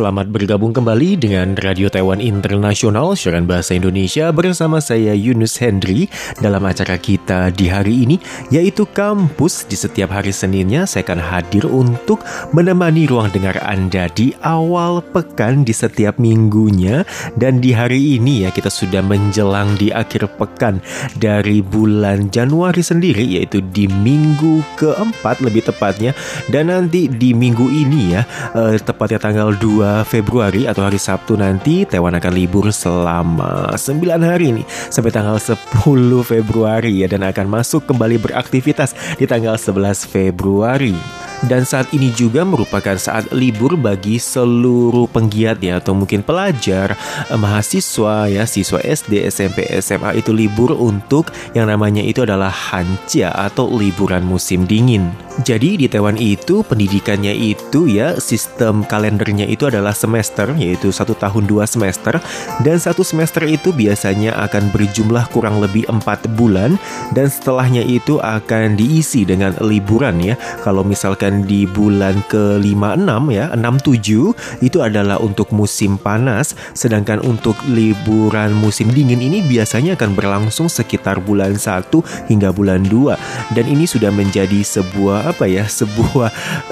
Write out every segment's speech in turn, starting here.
Selamat bergabung kembali dengan Radio Taiwan Internasional Siaran Bahasa Indonesia bersama saya Yunus Hendri dalam acara kita di hari ini yaitu kampus. Di setiap hari Seninnya saya akan hadir untuk menemani ruang dengar Anda di awal pekan di setiap minggunya. Dan di hari ini ya kita sudah menjelang di akhir pekan dari bulan Januari sendiri yaitu di minggu keempat lebih tepatnya. Dan nanti di minggu ini ya eh, tepatnya tanggal 2 Februari atau hari Sabtu nanti Taiwan akan libur selama 9 hari ini sampai tanggal 10 Februari ya dan akan masuk kembali beraktivitas di tanggal 11 Februari. Dan saat ini juga merupakan saat libur bagi seluruh penggiat ya atau mungkin pelajar, eh, mahasiswa ya, siswa SD, SMP, SMA itu libur untuk yang namanya itu adalah Hancia atau liburan musim dingin. Jadi di Taiwan itu pendidikannya itu ya sistem kalendernya itu adalah semester yaitu satu tahun dua semester dan satu semester itu biasanya akan berjumlah kurang lebih empat bulan dan setelahnya itu akan diisi dengan liburan ya. Kalau misalkan di bulan ke-5 6 ya, 6 7 itu adalah untuk musim panas. Sedangkan untuk liburan musim dingin ini biasanya akan berlangsung sekitar bulan 1 hingga bulan 2 dan ini sudah menjadi sebuah apa ya sebuah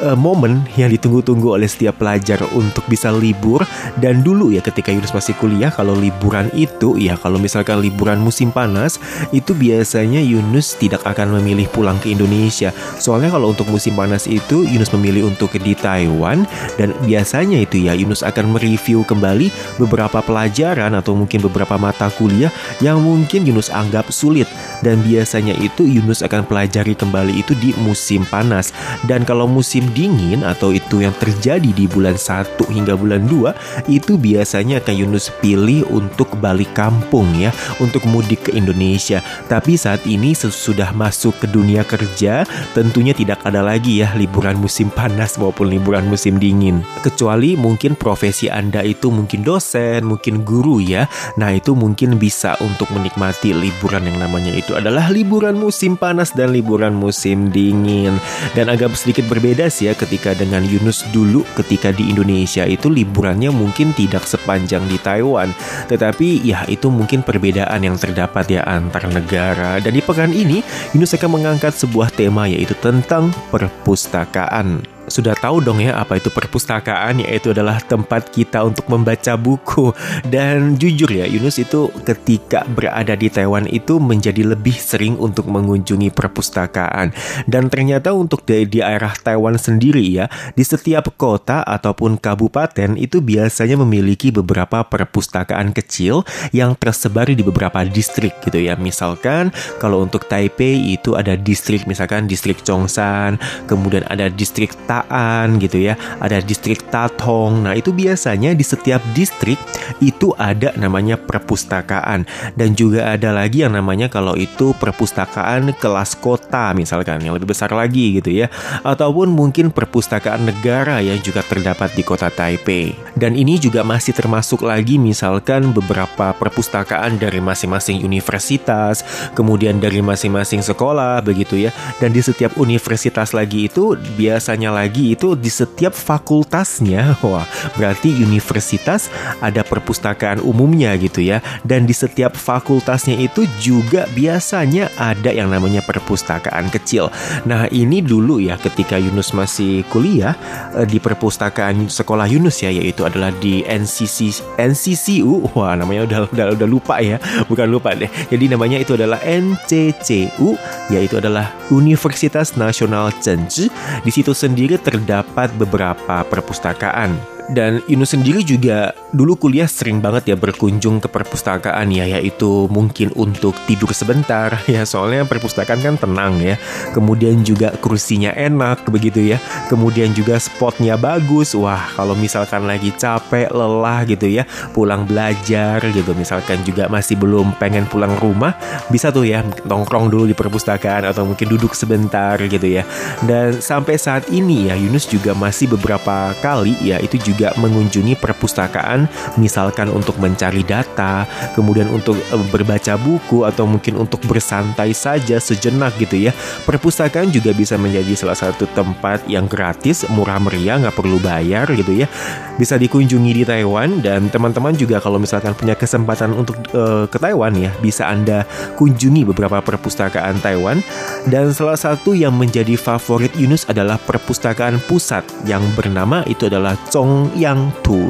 uh, momen yang ditunggu-tunggu oleh setiap pelajar untuk bisa libur. Dan dulu ya ketika Yunus masih kuliah kalau liburan itu ya kalau misalkan liburan musim panas itu biasanya Yunus tidak akan memilih pulang ke Indonesia. Soalnya kalau untuk musim panas itu Yunus memilih untuk di Taiwan dan biasanya itu ya Yunus akan mereview kembali beberapa pelajaran atau mungkin beberapa mata kuliah yang mungkin Yunus anggap sulit dan biasanya itu Yunus akan pelajari kembali itu di musim panas. Dan kalau musim dingin atau itu yang terjadi di bulan 1 hingga bulan 2 itu biasanya akan Yunus pilih untuk balik kampung ya, untuk mudik ke Indonesia. Tapi saat ini sesudah masuk ke dunia kerja, tentunya tidak ada lagi ya liburan musim panas maupun liburan musim dingin. Kecuali mungkin profesi Anda itu mungkin dosen, mungkin guru ya. Nah, itu mungkin bisa untuk menikmati liburan yang namanya itu adalah liburan musim panas dan liburan musim dingin. Dan agak sedikit berbeda sih ya ketika dengan Yunus dulu ketika di Indonesia itu liburannya mungkin tidak sepanjang di Taiwan. Tetapi ya itu mungkin perbedaan yang terdapat ya antar negara. Dan di pekan ini Yunus akan mengangkat sebuah tema yaitu tentang perpustakaan kecelakaan sudah tahu dong ya apa itu perpustakaan yaitu adalah tempat kita untuk membaca buku. Dan jujur ya Yunus itu ketika berada di Taiwan itu menjadi lebih sering untuk mengunjungi perpustakaan. Dan ternyata untuk di daerah Taiwan sendiri ya di setiap kota ataupun kabupaten itu biasanya memiliki beberapa perpustakaan kecil yang tersebar di beberapa distrik gitu ya. Misalkan kalau untuk Taipei itu ada distrik misalkan distrik Chongsan kemudian ada distrik Ta perpustakaan gitu ya. Ada distrik Tatong. Nah, itu biasanya di setiap distrik itu ada namanya perpustakaan dan juga ada lagi yang namanya kalau itu perpustakaan kelas kota misalkan yang lebih besar lagi gitu ya. Ataupun mungkin perpustakaan negara yang juga terdapat di kota Taipei. Dan ini juga masih termasuk lagi misalkan beberapa perpustakaan dari masing-masing universitas, kemudian dari masing-masing sekolah begitu ya. Dan di setiap universitas lagi itu biasanya lagi lagi itu di setiap fakultasnya, wah berarti universitas ada perpustakaan umumnya gitu ya. Dan di setiap fakultasnya itu juga biasanya ada yang namanya perpustakaan kecil. Nah ini dulu ya ketika Yunus masih kuliah eh, di perpustakaan sekolah Yunus ya, yaitu adalah di NCC NCCU, wah namanya udah udah udah lupa ya, bukan lupa deh. Jadi namanya itu adalah NCCU, yaitu adalah Universitas Nasional Zhengzhi. Di situ sendiri terdapat beberapa perpustakaan dan Yunus sendiri juga dulu kuliah sering banget ya berkunjung ke perpustakaan ya yaitu mungkin untuk tidur sebentar ya. Soalnya perpustakaan kan tenang ya. Kemudian juga kursinya enak begitu ya. Kemudian juga spotnya bagus. Wah kalau misalkan lagi capek lelah gitu ya. Pulang belajar gitu. Misalkan juga masih belum pengen pulang rumah bisa tuh ya nongkrong dulu di perpustakaan atau mungkin duduk sebentar gitu ya. Dan sampai saat ini ya Yunus juga masih beberapa kali ya itu juga juga mengunjungi perpustakaan misalkan untuk mencari data, kemudian untuk uh, berbaca buku atau mungkin untuk bersantai saja sejenak gitu ya. Perpustakaan juga bisa menjadi salah satu tempat yang gratis, murah meriah, nggak perlu bayar gitu ya. Bisa dikunjungi di Taiwan dan teman-teman juga kalau misalkan punya kesempatan untuk uh, ke Taiwan ya, bisa Anda kunjungi beberapa perpustakaan Taiwan dan salah satu yang menjadi favorit Yunus adalah perpustakaan pusat yang bernama itu adalah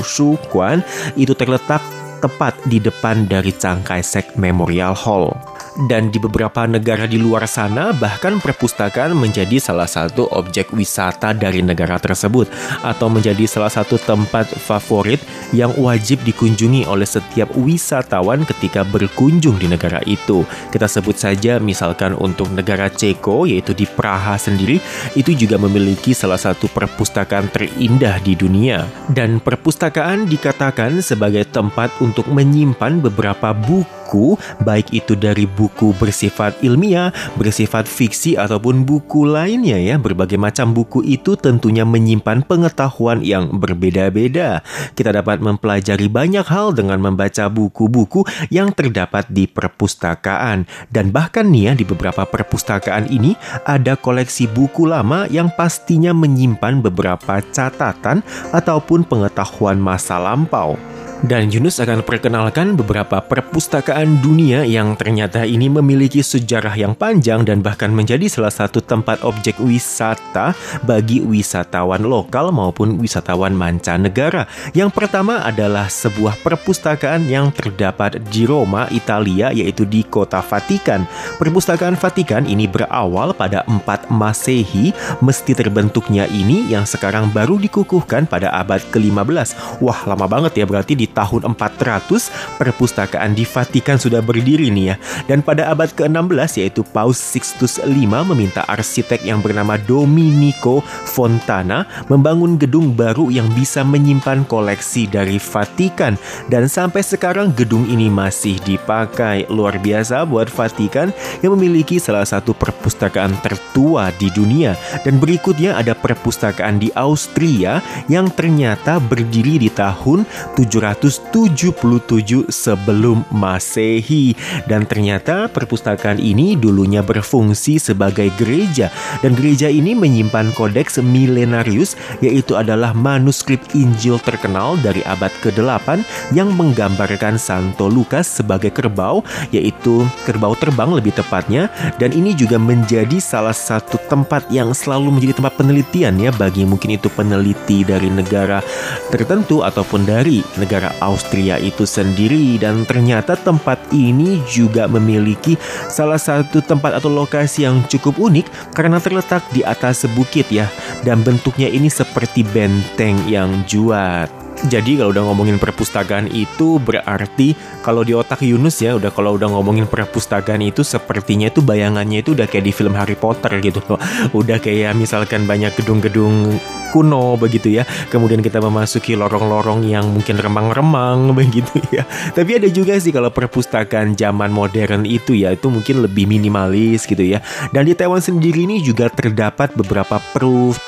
Shu Guan. Itu terletak tepat di depan dari Cangkai Sek Memorial Hall. Dan di beberapa negara di luar sana, bahkan perpustakaan menjadi salah satu objek wisata dari negara tersebut, atau menjadi salah satu tempat favorit yang wajib dikunjungi oleh setiap wisatawan ketika berkunjung di negara itu. Kita sebut saja, misalkan untuk negara Ceko, yaitu di Praha sendiri, itu juga memiliki salah satu perpustakaan terindah di dunia. Dan perpustakaan dikatakan sebagai tempat untuk menyimpan beberapa buku, baik itu dari buku buku bersifat ilmiah, bersifat fiksi ataupun buku lainnya ya. Berbagai macam buku itu tentunya menyimpan pengetahuan yang berbeda-beda. Kita dapat mempelajari banyak hal dengan membaca buku-buku yang terdapat di perpustakaan. Dan bahkan nih ya di beberapa perpustakaan ini ada koleksi buku lama yang pastinya menyimpan beberapa catatan ataupun pengetahuan masa lampau. Dan Yunus akan perkenalkan beberapa perpustakaan dunia yang ternyata ini memiliki sejarah yang panjang dan bahkan menjadi salah satu tempat objek wisata bagi wisatawan lokal maupun wisatawan mancanegara. Yang pertama adalah sebuah perpustakaan yang terdapat di Roma, Italia, yaitu di kota Vatikan. Perpustakaan Vatikan ini berawal pada 4 Masehi, mesti terbentuknya ini yang sekarang baru dikukuhkan pada abad ke-15. Wah, lama banget ya berarti di tahun 400 perpustakaan di Vatikan sudah berdiri nih ya. Dan pada abad ke-16 yaitu Paus Sixtus V meminta arsitek yang bernama Domenico Fontana membangun gedung baru yang bisa menyimpan koleksi dari Vatikan. Dan sampai sekarang gedung ini masih dipakai. Luar biasa buat Vatikan yang memiliki salah satu perpustakaan tertua di dunia. Dan berikutnya ada perpustakaan di Austria yang ternyata berdiri di tahun 700 777 sebelum Masehi. Dan ternyata perpustakaan ini dulunya berfungsi sebagai gereja. Dan gereja ini menyimpan kodeks Millenarius yaitu adalah manuskrip Injil terkenal dari abad ke-8 yang menggambarkan Santo Lukas sebagai kerbau yaitu kerbau terbang lebih tepatnya. Dan ini juga menjadi salah satu tempat yang selalu menjadi tempat penelitian ya bagi mungkin itu peneliti dari negara tertentu ataupun dari negara negara Austria itu sendiri dan ternyata tempat ini juga memiliki salah satu tempat atau lokasi yang cukup unik karena terletak di atas bukit ya dan bentuknya ini seperti benteng yang juat. Jadi kalau udah ngomongin perpustakaan itu berarti kalau di otak Yunus ya udah kalau udah ngomongin perpustakaan itu sepertinya itu bayangannya itu udah kayak di film Harry Potter gitu loh. Udah kayak misalkan banyak gedung-gedung kuno begitu ya. Kemudian kita memasuki lorong-lorong yang mungkin remang-remang begitu ya. Tapi ada juga sih kalau perpustakaan zaman modern itu ya itu mungkin lebih minimalis gitu ya. Dan di Taiwan sendiri ini juga terdapat beberapa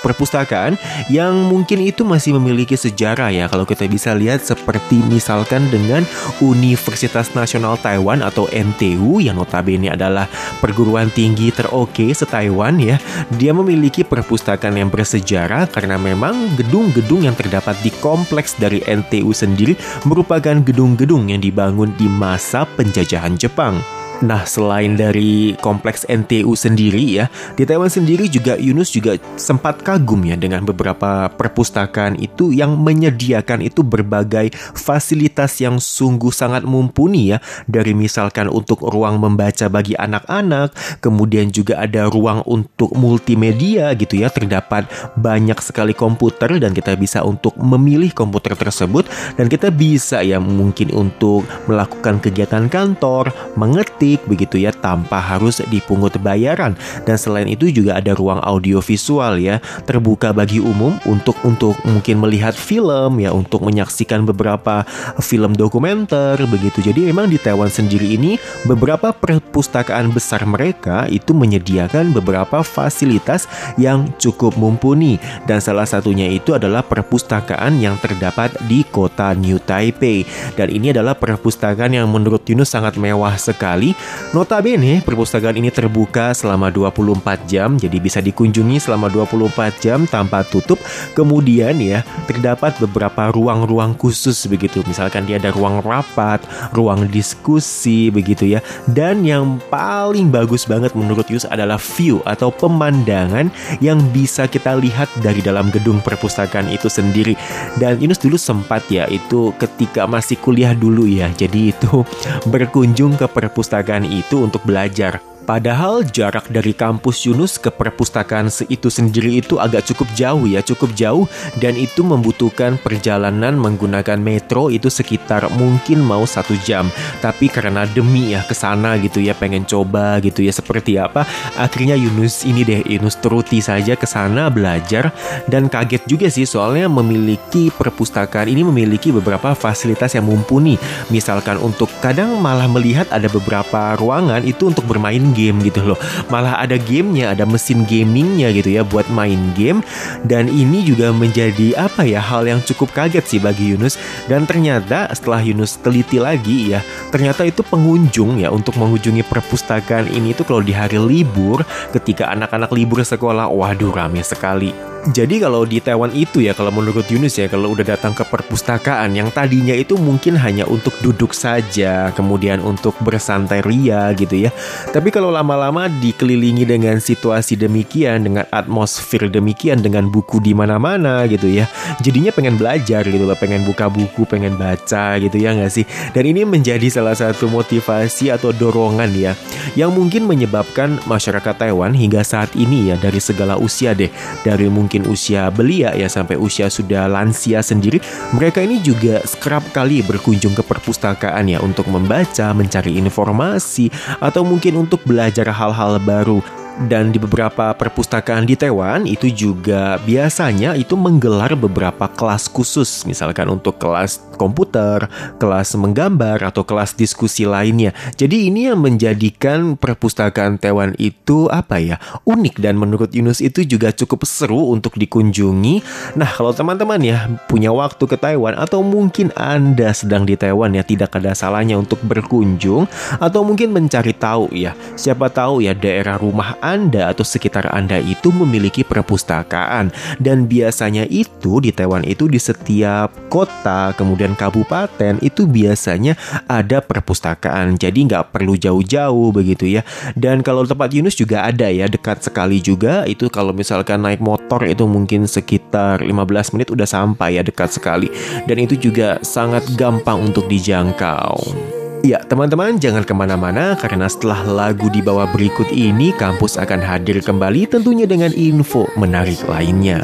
perpustakaan yang mungkin itu masih memiliki sejarah ya. Kita bisa lihat seperti misalkan dengan Universitas Nasional Taiwan atau NTU yang notabene adalah perguruan tinggi teroke se-Taiwan ya. Dia memiliki perpustakaan yang bersejarah karena memang gedung-gedung yang terdapat di kompleks dari NTU sendiri merupakan gedung-gedung yang dibangun di masa penjajahan Jepang. Nah, selain dari kompleks NTU sendiri ya, di Taiwan sendiri juga Yunus juga sempat kagum ya dengan beberapa perpustakaan itu yang menyediakan itu berbagai fasilitas yang sungguh sangat mumpuni ya, dari misalkan untuk ruang membaca bagi anak-anak, kemudian juga ada ruang untuk multimedia gitu ya, terdapat banyak sekali komputer dan kita bisa untuk memilih komputer tersebut. Dan kita bisa ya mungkin untuk melakukan kegiatan kantor, mengetik publik begitu ya tanpa harus dipungut bayaran. Dan selain itu juga ada ruang audio visual ya terbuka bagi umum untuk untuk mungkin melihat film ya untuk menyaksikan beberapa film dokumenter begitu. Jadi memang di Taiwan sendiri ini beberapa perpustakaan besar mereka itu menyediakan beberapa fasilitas yang cukup mumpuni. Dan salah satunya itu adalah perpustakaan yang terdapat di kota New Taipei. Dan ini adalah perpustakaan yang menurut Yunus sangat mewah sekali notabene perpustakaan ini terbuka selama 24 jam jadi bisa dikunjungi selama 24 jam tanpa tutup. Kemudian ya terdapat beberapa ruang-ruang khusus begitu. Misalkan dia ada ruang rapat ruang diskusi begitu ya. Dan yang paling bagus banget menurut Yus adalah view atau pemandangan yang bisa kita lihat dari dalam gedung perpustakaan itu sendiri. Dan Yunus dulu sempat ya itu ketika masih kuliah dulu ya. Jadi itu berkunjung ke perpustakaan itu untuk belajar Padahal jarak dari kampus Yunus ke perpustakaan itu sendiri itu agak cukup jauh ya, cukup jauh dan itu membutuhkan perjalanan menggunakan metro itu sekitar mungkin mau satu jam. Tapi karena demi ya ke sana gitu ya, pengen coba gitu ya seperti apa, akhirnya Yunus ini deh Yunus teruti saja ke sana belajar dan kaget juga sih soalnya memiliki perpustakaan ini memiliki beberapa fasilitas yang mumpuni. Misalkan untuk kadang malah melihat ada beberapa ruangan itu untuk bermain game gitu loh. Malah ada gamenya, ada mesin gamingnya gitu ya buat main game. Dan ini juga menjadi apa ya hal yang cukup kaget sih bagi Yunus. Dan ternyata setelah Yunus teliti lagi ya, ternyata itu pengunjung ya untuk mengunjungi perpustakaan ini itu kalau di hari libur ketika anak-anak libur sekolah, waduh rame sekali. Jadi kalau di Taiwan itu ya kalau menurut Yunus ya kalau udah datang ke perpustakaan yang tadinya itu mungkin hanya untuk duduk saja, kemudian untuk bersantai ria gitu ya. Tapi kalau lama-lama dikelilingi dengan situasi demikian, dengan atmosfer demikian, dengan buku di mana-mana gitu ya. Jadinya pengen belajar gitu loh, pengen buka buku, pengen baca gitu ya nggak sih? Dan ini menjadi salah satu motivasi atau dorongan ya yang mungkin menyebabkan masyarakat Taiwan hingga saat ini ya dari segala usia deh, dari mungkin mungkin usia belia ya sampai usia sudah lansia sendiri, mereka ini juga kerap kali berkunjung ke perpustakaan ya untuk membaca, mencari informasi, atau mungkin untuk belajar hal-hal baru. Dan di beberapa perpustakaan di Taiwan itu juga biasanya itu menggelar beberapa kelas khusus, misalkan untuk kelas komputer, kelas menggambar, atau kelas diskusi lainnya. Jadi ini yang menjadikan perpustakaan Taiwan itu apa ya, unik dan menurut Yunus itu juga cukup seru untuk dikunjungi. Nah kalau teman-teman ya punya waktu ke Taiwan atau mungkin Anda sedang di Taiwan ya tidak ada salahnya untuk berkunjung atau mungkin mencari tahu ya, siapa tahu ya daerah rumah anda atau sekitar Anda itu memiliki perpustakaan. Dan biasanya itu di Taiwan itu di setiap kota kemudian kabupaten itu biasanya ada perpustakaan. Jadi nggak perlu jauh-jauh begitu ya. Dan kalau tempat Yunus juga ada ya dekat sekali juga. Itu kalau misalkan naik motor itu mungkin sekitar 15 menit udah sampai ya dekat sekali. Dan itu juga sangat gampang untuk dijangkau. Ya, teman-teman jangan ke mana-mana karena setelah lagu di bawah berikut ini, kampus akan hadir kembali tentunya dengan info menarik lainnya.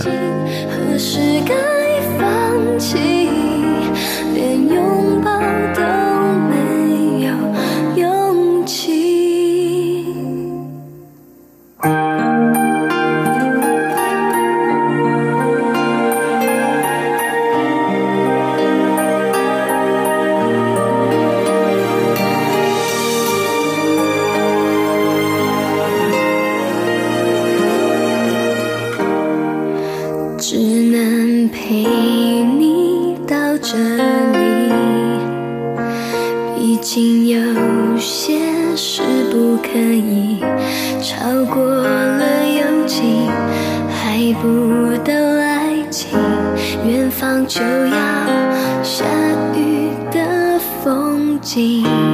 已经有些事不可以超过了友情还不到爱情远方就要下雨的风景。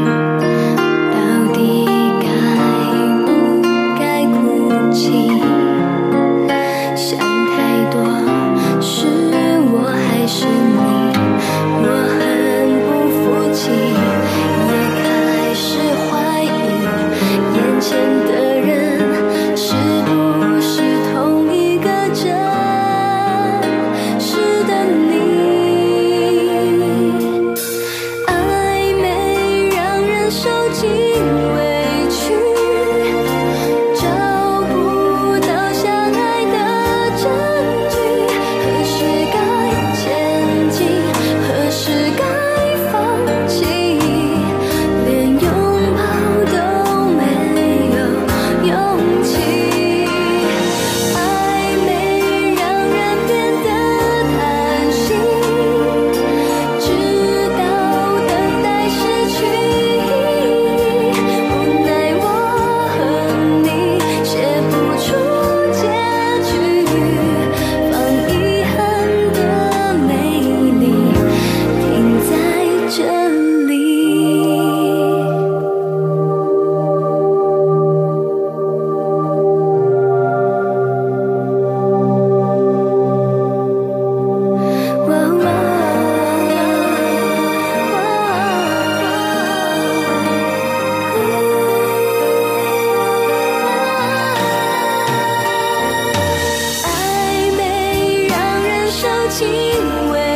亲吻。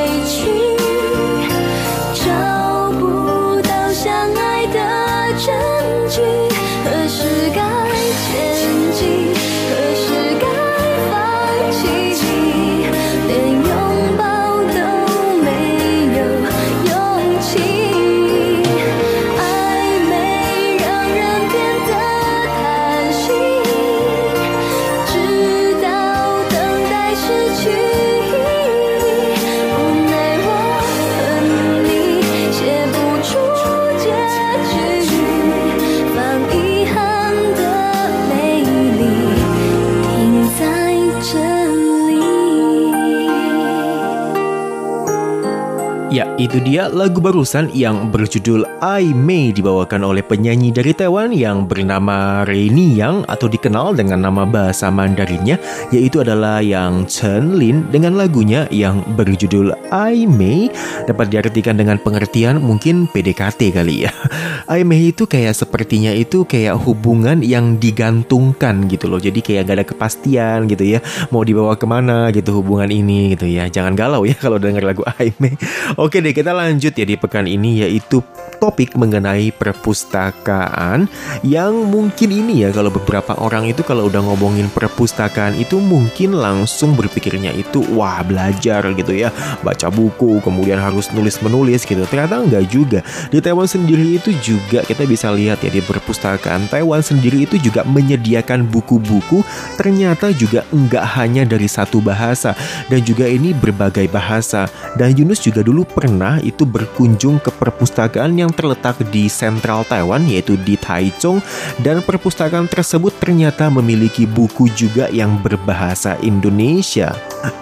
Itu dia lagu barusan yang berjudul I May dibawakan oleh penyanyi dari Taiwan yang bernama Reini Yang atau dikenal dengan nama bahasa Mandarinnya yaitu adalah yang Chen Lin dengan lagunya yang berjudul I May dapat diartikan dengan pengertian mungkin PDKT kali ya. I May itu kayak sepertinya itu kayak hubungan yang digantungkan gitu loh. Jadi kayak gak ada kepastian gitu ya. Mau dibawa ke mana gitu hubungan ini gitu ya. Jangan galau ya kalau denger lagu I May. Oke deh kita lanjut ya di pekan ini yaitu topik mengenai perpustakaan yang mungkin ini ya kalau beberapa orang itu kalau udah ngomongin perpustakaan itu mungkin langsung berpikirnya itu wah belajar gitu ya. Baca buku kemudian harus nulis menulis gitu. Ternyata enggak juga. Di Taiwan sendiri itu juga kita bisa lihat ya di perpustakaan Taiwan sendiri itu juga menyediakan buku-buku. Ternyata juga enggak hanya dari satu bahasa. Dan juga ini berbagai bahasa. Dan Yunus juga dulu pernah itu berkunjung ke perpustakaan yang terletak di sentral Taiwan yaitu di Taichung dan perpustakaan tersebut ternyata memiliki buku juga yang berbahasa Indonesia.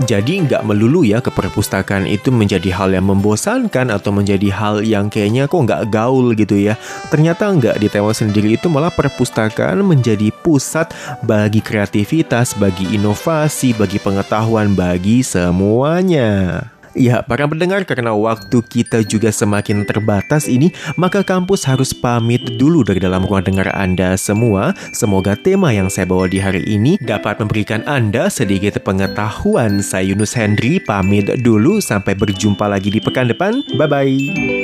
Jadi nggak melulu ya ke perpustakaan itu menjadi hal yang membosankan atau menjadi hal yang kayaknya kok nggak gaul gitu ya. Ternyata nggak di Taiwan sendiri itu malah perpustakaan menjadi pusat bagi kreativitas, bagi inovasi, bagi pengetahuan, bagi semuanya. Ya, para pendengar, karena waktu kita juga semakin terbatas ini, maka kampus harus pamit dulu dari dalam ruang dengar Anda semua. Semoga tema yang saya bawa di hari ini dapat memberikan Anda sedikit pengetahuan. Saya Yunus Hendri, pamit dulu. Sampai berjumpa lagi di pekan depan. Bye-bye.